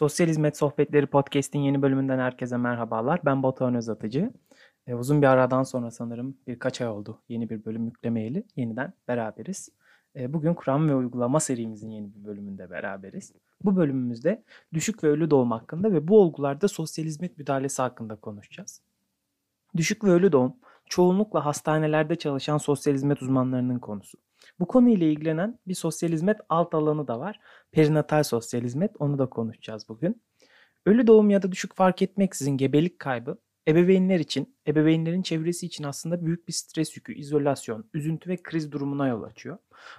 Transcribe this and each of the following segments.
Sosyal Hizmet Sohbetleri Podcast'in yeni bölümünden herkese merhabalar. Ben Batuhan Özatıcı. E, uzun bir aradan sonra sanırım birkaç ay oldu yeni bir bölüm yüklemeyeli. Yeniden beraberiz. E, bugün Kur'an ve Uygulama serimizin yeni bir bölümünde beraberiz. Bu bölümümüzde düşük ve ölü doğum hakkında ve bu olgularda sosyal hizmet müdahalesi hakkında konuşacağız. Düşük ve ölü doğum çoğunlukla hastanelerde çalışan sosyal hizmet uzmanlarının konusu. Bu konuyla ilgilenen bir sosyal hizmet alt alanı da var. Perinatal sosyal hizmet onu da konuşacağız bugün. Ölü doğum ya da düşük fark etmeksizin gebelik kaybı ebeveynler için, ebeveynlerin çevresi için aslında büyük bir stres yükü, izolasyon, üzüntü ve kriz durumuna yol açıyor.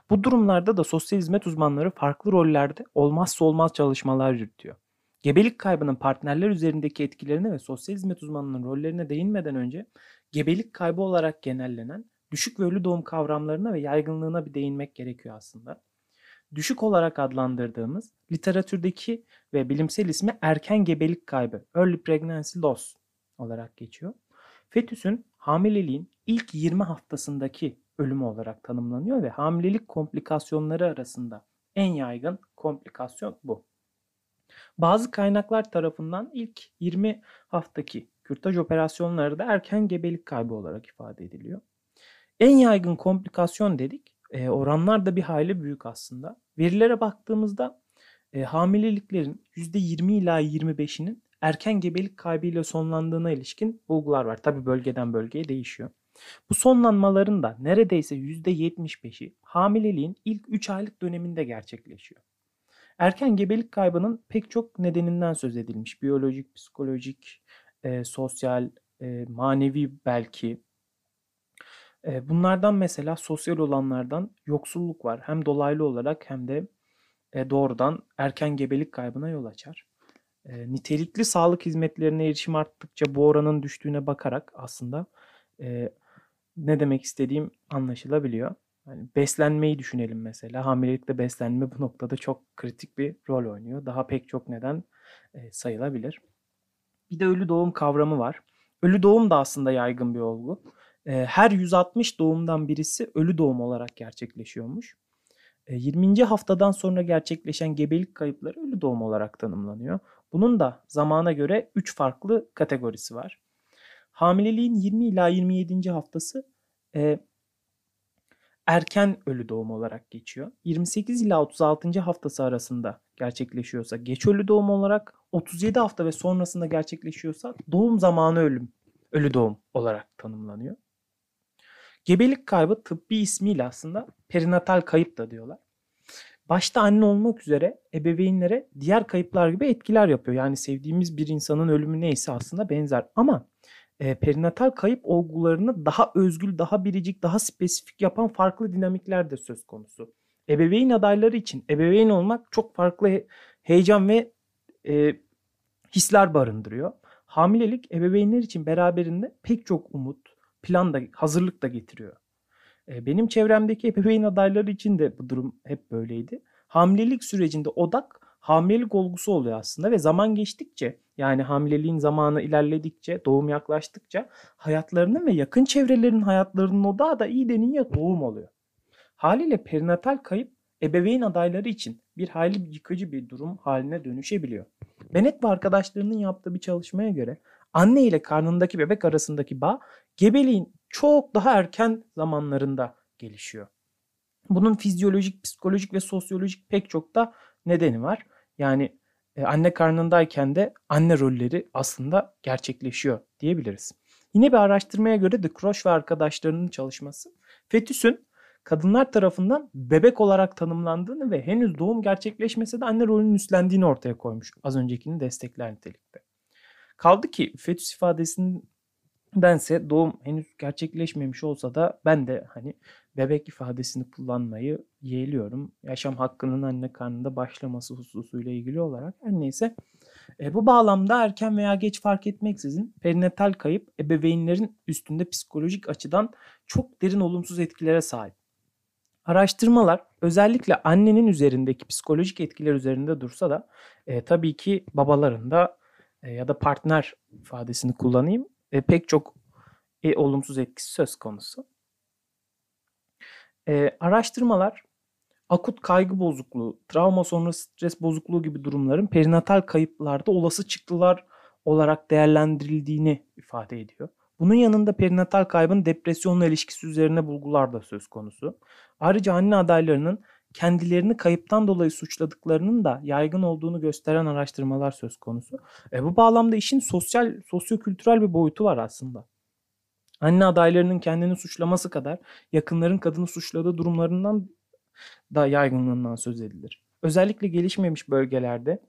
Bu durumlarda da sosyal hizmet uzmanları farklı rollerde olmazsa olmaz çalışmalar yürütüyor. Gebelik kaybının partnerler üzerindeki etkilerine ve sosyal hizmet uzmanının rollerine değinmeden önce gebelik kaybı olarak genellenen düşük ve ölü doğum kavramlarına ve yaygınlığına bir değinmek gerekiyor aslında. Düşük olarak adlandırdığımız literatürdeki ve bilimsel ismi erken gebelik kaybı, early pregnancy loss olarak geçiyor. Fetüsün hamileliğin ilk 20 haftasındaki ölümü olarak tanımlanıyor ve hamilelik komplikasyonları arasında en yaygın komplikasyon bu. Bazı kaynaklar tarafından ilk 20 haftaki kürtaj operasyonları da erken gebelik kaybı olarak ifade ediliyor. En yaygın komplikasyon dedik. E, oranlar da bir hayli büyük aslında. Verilere baktığımızda e, hamileliklerin %20 ila 25'inin erken gebelik kaybıyla sonlandığına ilişkin bulgular var. Tabi bölgeden bölgeye değişiyor. Bu sonlanmaların da neredeyse %75'i hamileliğin ilk 3 aylık döneminde gerçekleşiyor. Erken gebelik kaybının pek çok nedeninden söz edilmiş. Biyolojik, psikolojik, e, sosyal, e, manevi belki. Bunlardan mesela sosyal olanlardan yoksulluk var. Hem dolaylı olarak hem de e, doğrudan erken gebelik kaybına yol açar. Nitelikli sağlık hizmetlerine erişim arttıkça bu oranın düştüğüne bakarak aslında ne demek istediğim anlaşılabiliyor. Hani beslenmeyi düşünelim mesela. Hamilelikte beslenme bu noktada çok kritik bir rol oynuyor. Daha pek çok neden e, sayılabilir. Bir de ölü doğum kavramı var. Ölü doğum da aslında yaygın bir olgu. Her 160 doğumdan birisi ölü doğum olarak gerçekleşiyormuş. 20. haftadan sonra gerçekleşen gebelik kayıpları ölü doğum olarak tanımlanıyor. Bunun da zamana göre 3 farklı kategorisi var. Hamileliğin 20 ila 27. haftası e, erken ölü doğum olarak geçiyor. 28 ila 36. haftası arasında gerçekleşiyorsa geç ölü doğum olarak, 37 hafta ve sonrasında gerçekleşiyorsa doğum zamanı ölüm, ölü doğum olarak tanımlanıyor. Gebelik kaybı tıbbi ismiyle aslında perinatal kayıp da diyorlar. Başta anne olmak üzere ebeveynlere diğer kayıplar gibi etkiler yapıyor. Yani sevdiğimiz bir insanın ölümü neyse aslında benzer. Ama e, perinatal kayıp olgularını daha özgül, daha biricik, daha spesifik yapan farklı dinamikler de söz konusu. Ebeveyn adayları için ebeveyn olmak çok farklı heyecan ve e, hisler barındırıyor. Hamilelik ebeveynler için beraberinde pek çok umut, plan da hazırlık da getiriyor. E, benim çevremdeki ebeveyn adayları için de bu durum hep böyleydi. Hamilelik sürecinde odak hamilelik olgusu oluyor aslında ve zaman geçtikçe yani hamileliğin zamanı ilerledikçe, doğum yaklaştıkça hayatlarının ve yakın çevrelerin hayatlarının odağı da iyi deniyor doğum oluyor. Haliyle perinatal kayıp ebeveyn adayları için bir hayli yıkıcı bir durum haline dönüşebiliyor. Bennett ve arkadaşlarının yaptığı bir çalışmaya göre anne ile karnındaki bebek arasındaki bağ gebeliğin çok daha erken zamanlarında gelişiyor. Bunun fizyolojik, psikolojik ve sosyolojik pek çok da nedeni var. Yani e, anne karnındayken de anne rolleri aslında gerçekleşiyor diyebiliriz. Yine bir araştırmaya göre de Kroş ve arkadaşlarının çalışması fetüsün kadınlar tarafından bebek olarak tanımlandığını ve henüz doğum gerçekleşmese de anne rolünün üstlendiğini ortaya koymuş. Az öncekini destekler nitelikte. Kaldı ki fetüs ifadesindense doğum henüz gerçekleşmemiş olsa da ben de hani bebek ifadesini kullanmayı yeğliyorum. Yaşam hakkının anne karnında başlaması hususuyla ilgili olarak. Her neyse e, bu bağlamda erken veya geç fark etmeksizin perinatal kayıp ebeveynlerin üstünde psikolojik açıdan çok derin olumsuz etkilere sahip. Araştırmalar özellikle annenin üzerindeki psikolojik etkiler üzerinde dursa da e, tabii ki babaların da e, ya da partner ifadesini kullanayım e, pek çok e, olumsuz etkisi söz konusu. E, araştırmalar akut kaygı bozukluğu, travma sonrası stres bozukluğu gibi durumların perinatal kayıplarda olası çıktılar olarak değerlendirildiğini ifade ediyor. Bunun yanında perinatal kaybın depresyonla ilişkisi üzerine bulgular da söz konusu. Ayrıca anne adaylarının kendilerini kayıptan dolayı suçladıklarının da yaygın olduğunu gösteren araştırmalar söz konusu. E, bu bağlamda işin sosyal, sosyokültürel bir boyutu var aslında. Anne adaylarının kendini suçlaması kadar yakınların kadını suçladığı durumlarından da yaygınlığından söz edilir. Özellikle gelişmemiş bölgelerde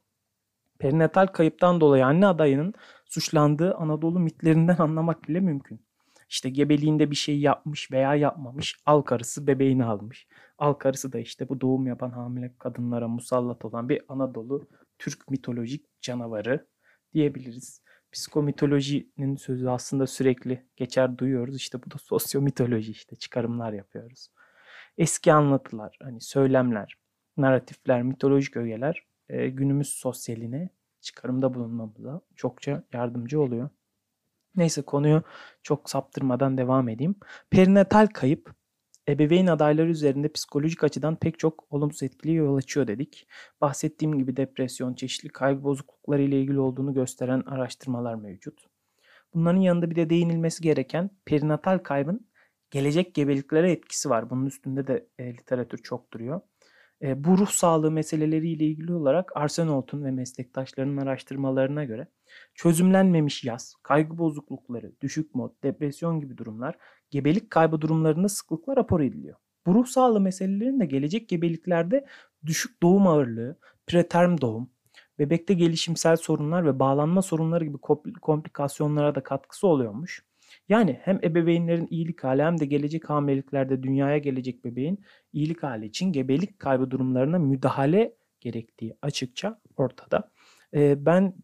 perinatal kayıptan dolayı anne adayının suçlandığı Anadolu mitlerinden anlamak bile mümkün. İşte gebeliğinde bir şey yapmış veya yapmamış. Al karısı bebeğini almış. Al karısı da işte bu doğum yapan hamile kadınlara musallat olan bir Anadolu Türk mitolojik canavarı diyebiliriz. Psikomitolojinin sözü aslında sürekli geçer duyuyoruz. İşte bu da sosyomitoloji işte çıkarımlar yapıyoruz. Eski anlatılar, hani söylemler, narratifler, mitolojik ögeler e, günümüz sosyaline çıkarımda bulunmamıza çokça yardımcı oluyor. Neyse konuyu çok saptırmadan devam edeyim. Perinatal kayıp ebeveyn adayları üzerinde psikolojik açıdan pek çok olumsuz etkili yol açıyor dedik. Bahsettiğim gibi depresyon, çeşitli kaygı bozuklukları ile ilgili olduğunu gösteren araştırmalar mevcut. Bunların yanında bir de değinilmesi gereken perinatal kaybın gelecek gebeliklere etkisi var. Bunun üstünde de e, literatür çok duruyor. E, bu ruh sağlığı meseleleriyle ilgili olarak Arsenal'ın ve meslektaşlarının araştırmalarına göre çözümlenmemiş yaz, kaygı bozuklukları, düşük mod, depresyon gibi durumlar gebelik kaybı durumlarında sıklıkla rapor ediliyor. Bu ruh sağlığı meselelerinin gelecek gebeliklerde düşük doğum ağırlığı, preterm doğum, bebekte gelişimsel sorunlar ve bağlanma sorunları gibi komplikasyonlara da katkısı oluyormuş. Yani hem ebeveynlerin iyilik hali hem de gelecek hamileliklerde dünyaya gelecek bebeğin iyilik hali için gebelik kaybı durumlarına müdahale gerektiği açıkça ortada. Ee, ben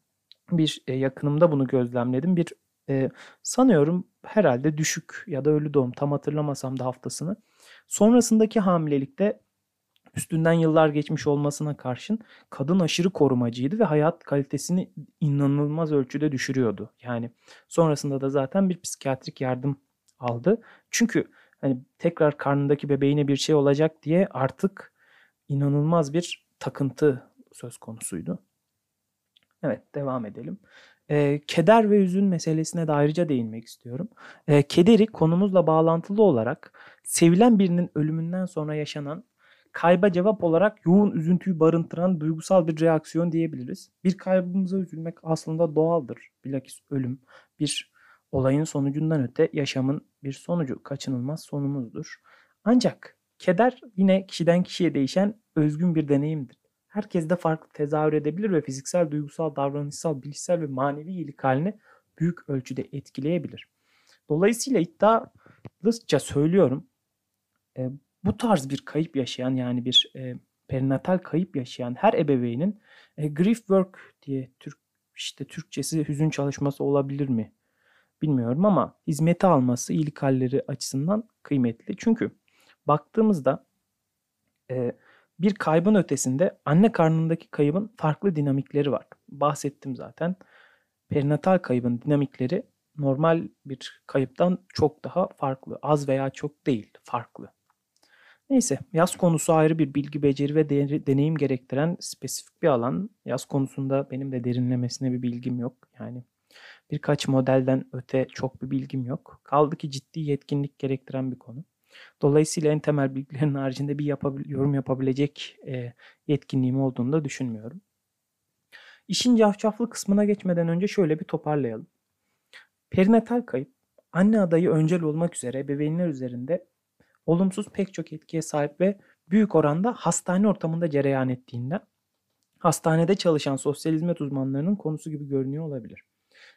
bir e, yakınımda bunu gözlemledim. Bir e, sanıyorum herhalde düşük ya da ölü doğum tam hatırlamasam da haftasını. Sonrasındaki hamilelikte üstünden yıllar geçmiş olmasına karşın kadın aşırı korumacıydı ve hayat kalitesini inanılmaz ölçüde düşürüyordu. Yani sonrasında da zaten bir psikiyatrik yardım aldı. Çünkü hani tekrar karnındaki bebeğine bir şey olacak diye artık inanılmaz bir takıntı söz konusuydu. Evet devam edelim. E, keder ve hüzün meselesine de ayrıca değinmek istiyorum. E, kederi konumuzla bağlantılı olarak sevilen birinin ölümünden sonra yaşanan kayba cevap olarak yoğun üzüntüyü barındıran duygusal bir reaksiyon diyebiliriz. Bir kaybımıza üzülmek aslında doğaldır. Bilakis ölüm bir olayın sonucundan öte yaşamın bir sonucu, kaçınılmaz sonumuzdur. Ancak keder yine kişiden kişiye değişen özgün bir deneyimdir. Herkes de farklı tezahür edebilir ve fiziksel, duygusal, davranışsal, bilişsel ve manevi iyilik halini büyük ölçüde etkileyebilir. Dolayısıyla iddialısça söylüyorum bu tarz bir kayıp yaşayan yani bir e, perinatal kayıp yaşayan her ebeveynin e, grief work diye Türk işte Türkçesi hüzün çalışması olabilir mi bilmiyorum ama hizmeti alması iyilik halleri açısından kıymetli. Çünkü baktığımızda e, bir kaybın ötesinde anne karnındaki kaybın farklı dinamikleri var. Bahsettim zaten. Perinatal kaybın dinamikleri normal bir kayıptan çok daha farklı. Az veya çok değil, farklı. Neyse yaz konusu ayrı bir bilgi, beceri ve deneyim gerektiren spesifik bir alan. Yaz konusunda benim de derinlemesine bir bilgim yok. Yani birkaç modelden öte çok bir bilgim yok. Kaldı ki ciddi yetkinlik gerektiren bir konu. Dolayısıyla en temel bilgilerin haricinde bir yapabil- yorum yapabilecek e, yetkinliğim olduğunu da düşünmüyorum. İşin cafcaflı kısmına geçmeden önce şöyle bir toparlayalım. Perinatal kayıp, anne adayı öncel olmak üzere ebeveynler üzerinde olumsuz pek çok etkiye sahip ve büyük oranda hastane ortamında cereyan ettiğinden hastanede çalışan sosyal hizmet uzmanlarının konusu gibi görünüyor olabilir.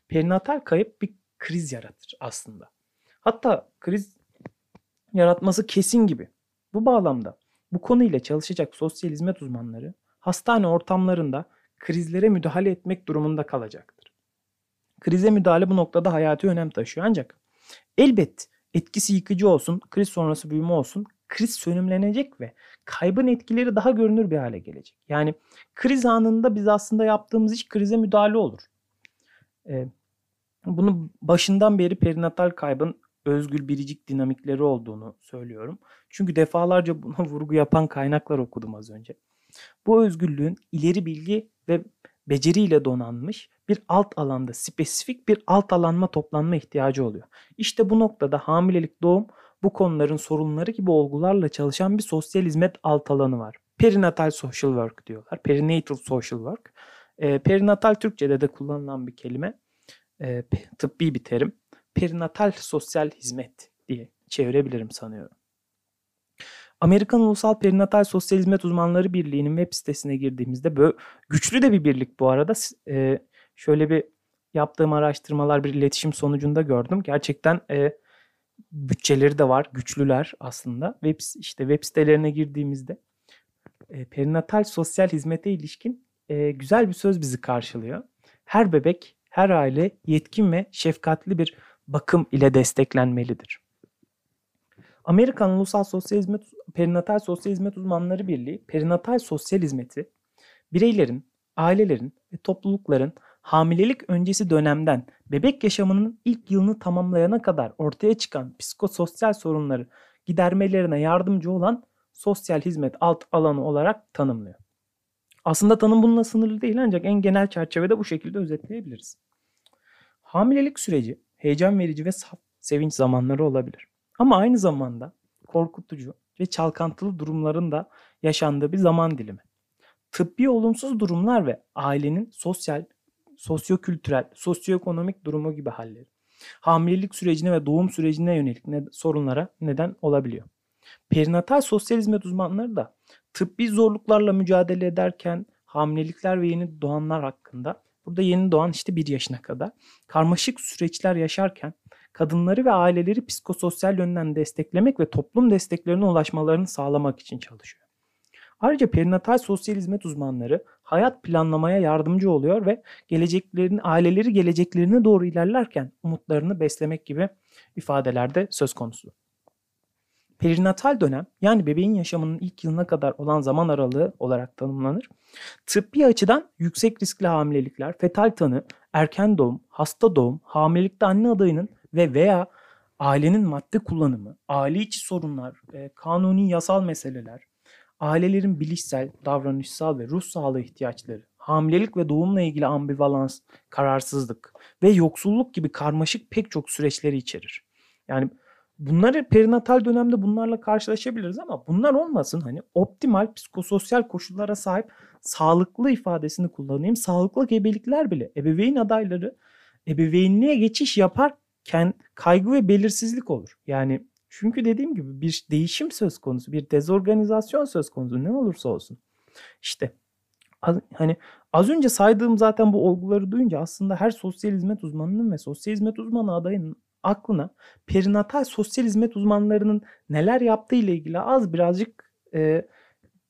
Perinatal kayıp bir kriz yaratır aslında. Hatta kriz yaratması kesin gibi. Bu bağlamda bu konuyla çalışacak sosyal hizmet uzmanları hastane ortamlarında krizlere müdahale etmek durumunda kalacaktır. Krize müdahale bu noktada hayati önem taşıyor ancak elbet etkisi yıkıcı olsun, kriz sonrası büyüme olsun, kriz sönümlenecek ve kaybın etkileri daha görünür bir hale gelecek. Yani kriz anında biz aslında yaptığımız iş krize müdahale olur. Ee, bunu başından beri perinatal kaybın özgül biricik dinamikleri olduğunu söylüyorum. Çünkü defalarca buna vurgu yapan kaynaklar okudum az önce. Bu özgürlüğün ileri bilgi ve beceriyle donanmış bir alt alanda spesifik bir alt alanma toplanma ihtiyacı oluyor. İşte bu noktada hamilelik, doğum bu konuların sorunları gibi olgularla çalışan bir sosyal hizmet alt alanı var. Perinatal social work diyorlar. Perinatal social work. E, perinatal Türkçe'de de kullanılan bir kelime. E, tıbbi bir terim. Perinatal sosyal hizmet diye çevirebilirim sanıyorum. Amerikan Ulusal Perinatal Sosyal Hizmet Uzmanları Birliği'nin web sitesine girdiğimizde böyle güçlü de bir birlik bu arada. E, şöyle bir yaptığım araştırmalar bir iletişim sonucunda gördüm. Gerçekten e, bütçeleri de var, güçlüler aslında. Web işte web sitelerine girdiğimizde e, perinatal sosyal hizmete ilişkin e, güzel bir söz bizi karşılıyor. Her bebek, her aile yetkin ve şefkatli bir bakım ile desteklenmelidir. Amerikan Ulusal Sosyal Hizmet Perinatal Sosyal Hizmet Uzmanları Birliği perinatal sosyal hizmeti bireylerin, ailelerin ve toplulukların hamilelik öncesi dönemden bebek yaşamının ilk yılını tamamlayana kadar ortaya çıkan psikososyal sorunları gidermelerine yardımcı olan sosyal hizmet alt alanı olarak tanımlıyor. Aslında tanım bununla sınırlı değil ancak en genel çerçevede bu şekilde özetleyebiliriz. Hamilelik süreci heyecan verici ve sevinç zamanları olabilir. Ama aynı zamanda korkutucu ve çalkantılı durumların da yaşandığı bir zaman dilimi. Tıbbi olumsuz durumlar ve ailenin sosyal, sosyokültürel, sosyoekonomik durumu gibi halleri. Hamilelik sürecine ve doğum sürecine yönelik ne, sorunlara neden olabiliyor. Perinatal sosyal hizmet uzmanları da tıbbi zorluklarla mücadele ederken hamilelikler ve yeni doğanlar hakkında burada yeni doğan işte bir yaşına kadar karmaşık süreçler yaşarken kadınları ve aileleri psikososyal yönden desteklemek ve toplum desteklerine ulaşmalarını sağlamak için çalışıyor. Ayrıca perinatal sosyal hizmet uzmanları hayat planlamaya yardımcı oluyor ve geleceklerin aileleri geleceklerine doğru ilerlerken umutlarını beslemek gibi ifadelerde söz konusu. Perinatal dönem yani bebeğin yaşamının ilk yılına kadar olan zaman aralığı olarak tanımlanır. Tıbbi açıdan yüksek riskli hamilelikler, fetal tanı, erken doğum, hasta doğum, hamilelikte anne adayının ve veya ailenin madde kullanımı, aile içi sorunlar, e, kanuni yasal meseleler, ailelerin bilişsel, davranışsal ve ruh sağlığı ihtiyaçları, hamilelik ve doğumla ilgili ambivalans, kararsızlık ve yoksulluk gibi karmaşık pek çok süreçleri içerir. Yani bunları perinatal dönemde bunlarla karşılaşabiliriz ama bunlar olmasın hani optimal psikososyal koşullara sahip sağlıklı ifadesini kullanayım. Sağlıklı gebelikler bile ebeveyn adayları ebeveynliğe geçiş yaparken kaygı ve belirsizlik olur. Yani çünkü dediğim gibi bir değişim söz konusu, bir dezorganizasyon söz konusu ne olursa olsun. İşte hani az önce saydığım zaten bu olguları duyunca aslında her sosyal hizmet uzmanının ve sosyal hizmet uzmanı adayının aklına perinatal sosyal hizmet uzmanlarının neler yaptığı ile ilgili az birazcık e,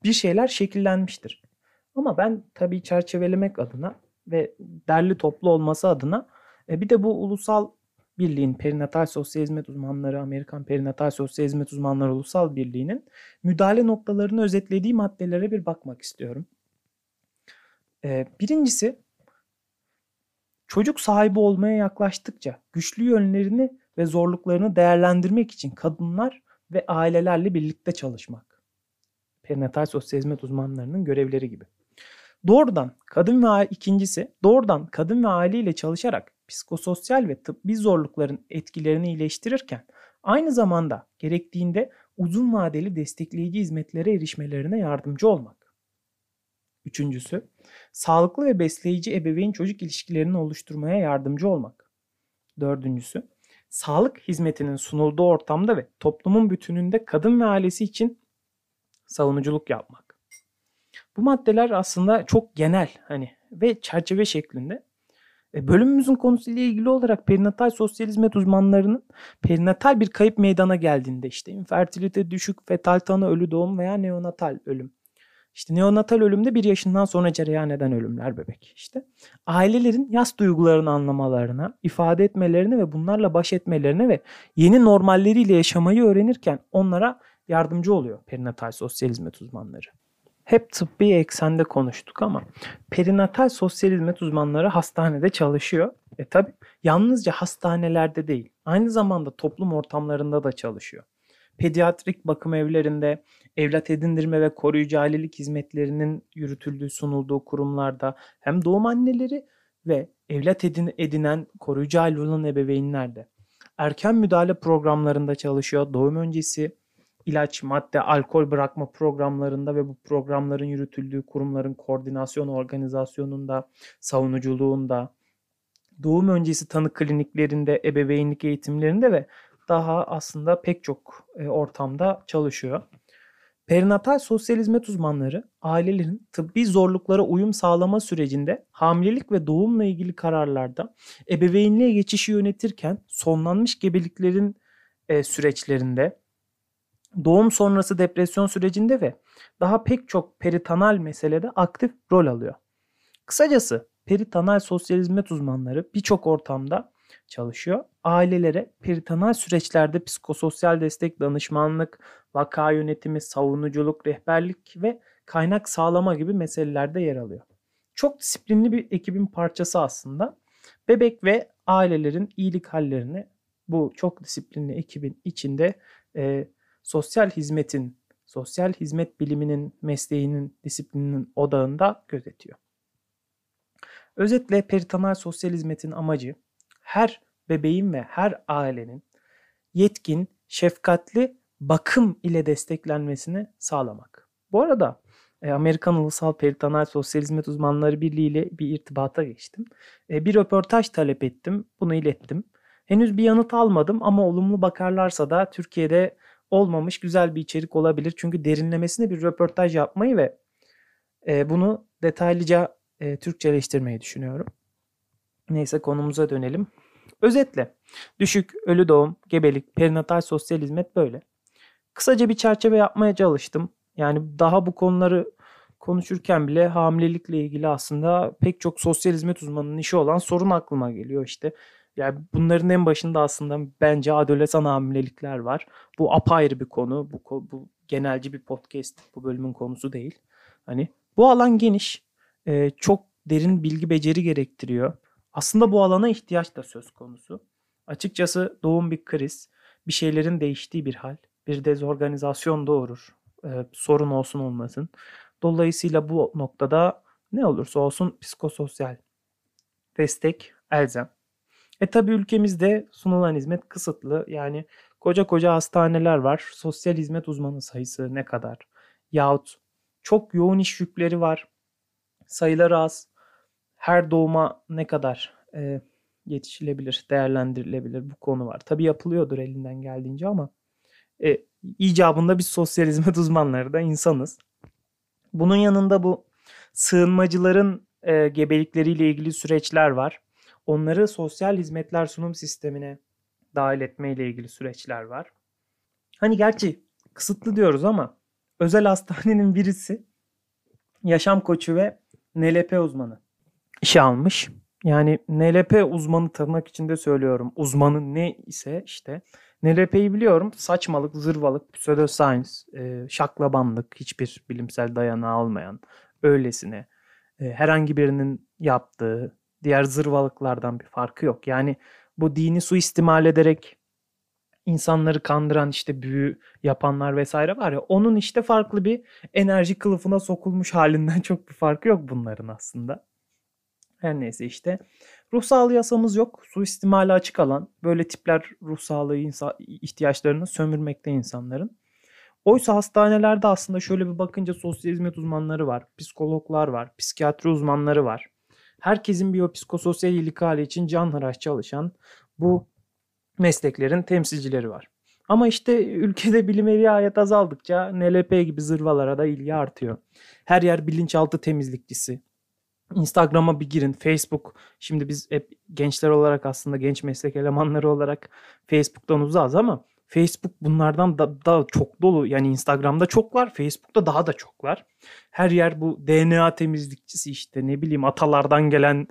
bir şeyler şekillenmiştir. Ama ben tabii çerçevelemek adına ve derli toplu olması adına e, bir de bu ulusal birliğin perinatal sosyal hizmet uzmanları Amerikan perinatal sosyal hizmet uzmanları ulusal birliğinin müdahale noktalarını özetlediği maddelere bir bakmak istiyorum. E, birincisi Çocuk sahibi olmaya yaklaştıkça güçlü yönlerini ve zorluklarını değerlendirmek için kadınlar ve ailelerle birlikte çalışmak. Perinatal sosyal hizmet uzmanlarının görevleri gibi. Doğrudan kadın ve ikincisi doğrudan kadın ve aileyle çalışarak psikososyal ve tıbbi zorlukların etkilerini iyileştirirken aynı zamanda gerektiğinde uzun vadeli destekleyici hizmetlere erişmelerine yardımcı olmak. Üçüncüsü, sağlıklı ve besleyici ebeveyn çocuk ilişkilerini oluşturmaya yardımcı olmak. Dördüncüsü, sağlık hizmetinin sunulduğu ortamda ve toplumun bütününde kadın ve ailesi için savunuculuk yapmak. Bu maddeler aslında çok genel hani ve çerçeve şeklinde. E, bölümümüzün konusuyla ilgili olarak perinatal sosyal hizmet uzmanlarının perinatal bir kayıp meydana geldiğinde işte infertilite düşük, fetal tanı, ölü doğum veya neonatal ölüm işte neonatal ölümde bir yaşından sonra cereyan eden ölümler bebek. İşte ailelerin yas duygularını anlamalarına, ifade etmelerine ve bunlarla baş etmelerine ve yeni normalleriyle yaşamayı öğrenirken onlara yardımcı oluyor perinatal sosyal hizmet uzmanları. Hep tıbbi eksende konuştuk ama perinatal sosyal hizmet uzmanları hastanede çalışıyor E tabi yalnızca hastanelerde değil, aynı zamanda toplum ortamlarında da çalışıyor. Pediatrik bakım evlerinde, evlat edindirme ve koruyucu ailelik hizmetlerinin yürütüldüğü, sunulduğu kurumlarda hem doğum anneleri ve evlat edin, edinen koruyucu aile olan ebeveynler de erken müdahale programlarında çalışıyor. Doğum öncesi ilaç, madde, alkol bırakma programlarında ve bu programların yürütüldüğü kurumların koordinasyon organizasyonunda, savunuculuğunda, doğum öncesi tanı kliniklerinde, ebeveynlik eğitimlerinde ve daha aslında pek çok e, ortamda çalışıyor. Perinatal sosyal hizmet uzmanları ailelerin tıbbi zorluklara uyum sağlama sürecinde hamilelik ve doğumla ilgili kararlarda ebeveynliğe geçişi yönetirken sonlanmış gebeliklerin e, süreçlerinde doğum sonrası depresyon sürecinde ve daha pek çok peritanal meselede aktif rol alıyor. Kısacası peritanal sosyal hizmet uzmanları birçok ortamda çalışıyor. Ailelere peritanal süreçlerde psikososyal destek, danışmanlık, vaka yönetimi, savunuculuk, rehberlik ve kaynak sağlama gibi meselelerde yer alıyor. Çok disiplinli bir ekibin parçası aslında. Bebek ve ailelerin iyilik hallerini bu çok disiplinli ekibin içinde e, sosyal hizmetin, sosyal hizmet biliminin, mesleğinin, disiplininin odağında gözetiyor. Özetle peritonal sosyal hizmetin amacı her bebeğin ve her ailenin yetkin, şefkatli bakım ile desteklenmesini sağlamak. Bu arada e, Amerikan Ulusal Peritonal Sosyal Hizmet Uzmanları Birliği ile bir irtibata geçtim. E, bir röportaj talep ettim, bunu ilettim. Henüz bir yanıt almadım ama olumlu bakarlarsa da Türkiye'de olmamış güzel bir içerik olabilir. Çünkü derinlemesine bir röportaj yapmayı ve e, bunu detaylıca e, Türkçeleştirmeyi düşünüyorum. Neyse konumuza dönelim. Özetle düşük, ölü doğum, gebelik, perinatal sosyal hizmet böyle. Kısaca bir çerçeve yapmaya çalıştım. Yani daha bu konuları konuşurken bile hamilelikle ilgili aslında pek çok sosyal hizmet uzmanının işi olan sorun aklıma geliyor işte. Yani bunların en başında aslında bence adolesan hamilelikler var. Bu apayrı bir konu. Bu, bu genelci bir podcast. Bu bölümün konusu değil. Hani bu alan geniş. Ee, çok derin bilgi beceri gerektiriyor. Aslında bu alana ihtiyaç da söz konusu. Açıkçası doğum bir kriz, bir şeylerin değiştiği bir hal, bir dezorganizasyon doğurur. Ee, sorun olsun olmasın. Dolayısıyla bu noktada ne olursa olsun psikososyal destek elzem. E tabi ülkemizde sunulan hizmet kısıtlı. Yani koca koca hastaneler var. Sosyal hizmet uzmanı sayısı ne kadar? Yahut çok yoğun iş yükleri var. Sayıları az her doğuma ne kadar e, yetişilebilir, değerlendirilebilir bu konu var. Tabii yapılıyordur elinden geldiğince ama e, icabında biz sosyal hizmet uzmanları da insanız. Bunun yanında bu sığınmacıların e, gebelikleriyle ilgili süreçler var. Onları sosyal hizmetler sunum sistemine dahil etme ile ilgili süreçler var. Hani gerçi kısıtlı diyoruz ama özel hastanenin birisi yaşam koçu ve NLP uzmanı işe almış. Yani NLP uzmanı tırnak içinde söylüyorum. Uzmanı ne ise işte. NLP'yi biliyorum. Saçmalık, zırvalık, pseudoscience, e, şaklabanlık, hiçbir bilimsel dayanağı olmayan, öylesine e, herhangi birinin yaptığı diğer zırvalıklardan bir farkı yok. Yani bu dini suistimal ederek insanları kandıran işte büyü yapanlar vesaire var ya onun işte farklı bir enerji kılıfına sokulmuş halinden çok bir farkı yok bunların aslında. Her neyse işte. Ruh yasamız yok. Suistimali açık alan. Böyle tipler ruh ihtiyaçlarını sömürmekte insanların. Oysa hastanelerde aslında şöyle bir bakınca sosyal hizmet uzmanları var, psikologlar var, psikiyatri uzmanları var. Herkesin biyopsikososyal iyilik hali için canhıraş çalışan bu mesleklerin temsilcileri var. Ama işte ülkede bilime riayet azaldıkça NLP gibi zırvalara da ilgi artıyor. Her yer bilinçaltı temizlikçisi, Instagram'a bir girin. Facebook. Şimdi biz hep gençler olarak aslında genç meslek elemanları olarak Facebook'tan uzağız ama Facebook bunlardan da, da çok dolu. Yani Instagram'da çok var. Facebook'ta daha da çok var. Her yer bu DNA temizlikçisi işte ne bileyim atalardan gelen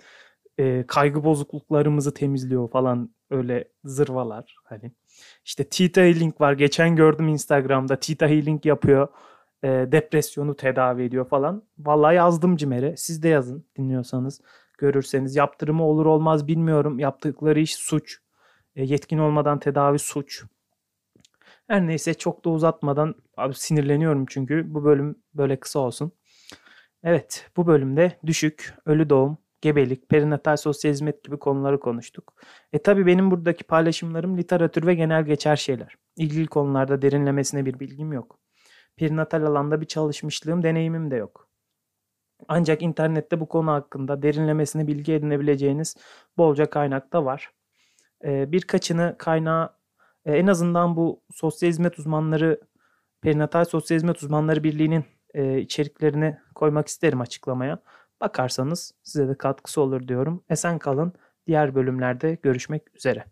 e, kaygı bozukluklarımızı temizliyor falan öyle zırvalar. Hani işte Theta Healing var. Geçen gördüm Instagram'da Theta Healing yapıyor e, depresyonu tedavi ediyor falan. Vallahi yazdım Cimer'e. Siz de yazın dinliyorsanız. görürseniz. Yaptırımı olur olmaz bilmiyorum. Yaptıkları iş suç. E, yetkin olmadan tedavi suç. Her neyse çok da uzatmadan abi sinirleniyorum çünkü bu bölüm böyle kısa olsun. Evet bu bölümde düşük, ölü doğum, gebelik, perinatal sosyal hizmet gibi konuları konuştuk. E tabi benim buradaki paylaşımlarım literatür ve genel geçer şeyler. İlgili konularda derinlemesine bir bilgim yok. Perinatal alanda bir çalışmışlığım, deneyimim de yok. Ancak internette bu konu hakkında derinlemesine bilgi edinebileceğiniz bolca kaynak da var. E, birkaçını kaynağı e, en azından bu sosyal hizmet uzmanları, perinatal sosyal hizmet uzmanları birliğinin e, içeriklerini koymak isterim açıklamaya. Bakarsanız size de katkısı olur diyorum. Esen kalın. Diğer bölümlerde görüşmek üzere.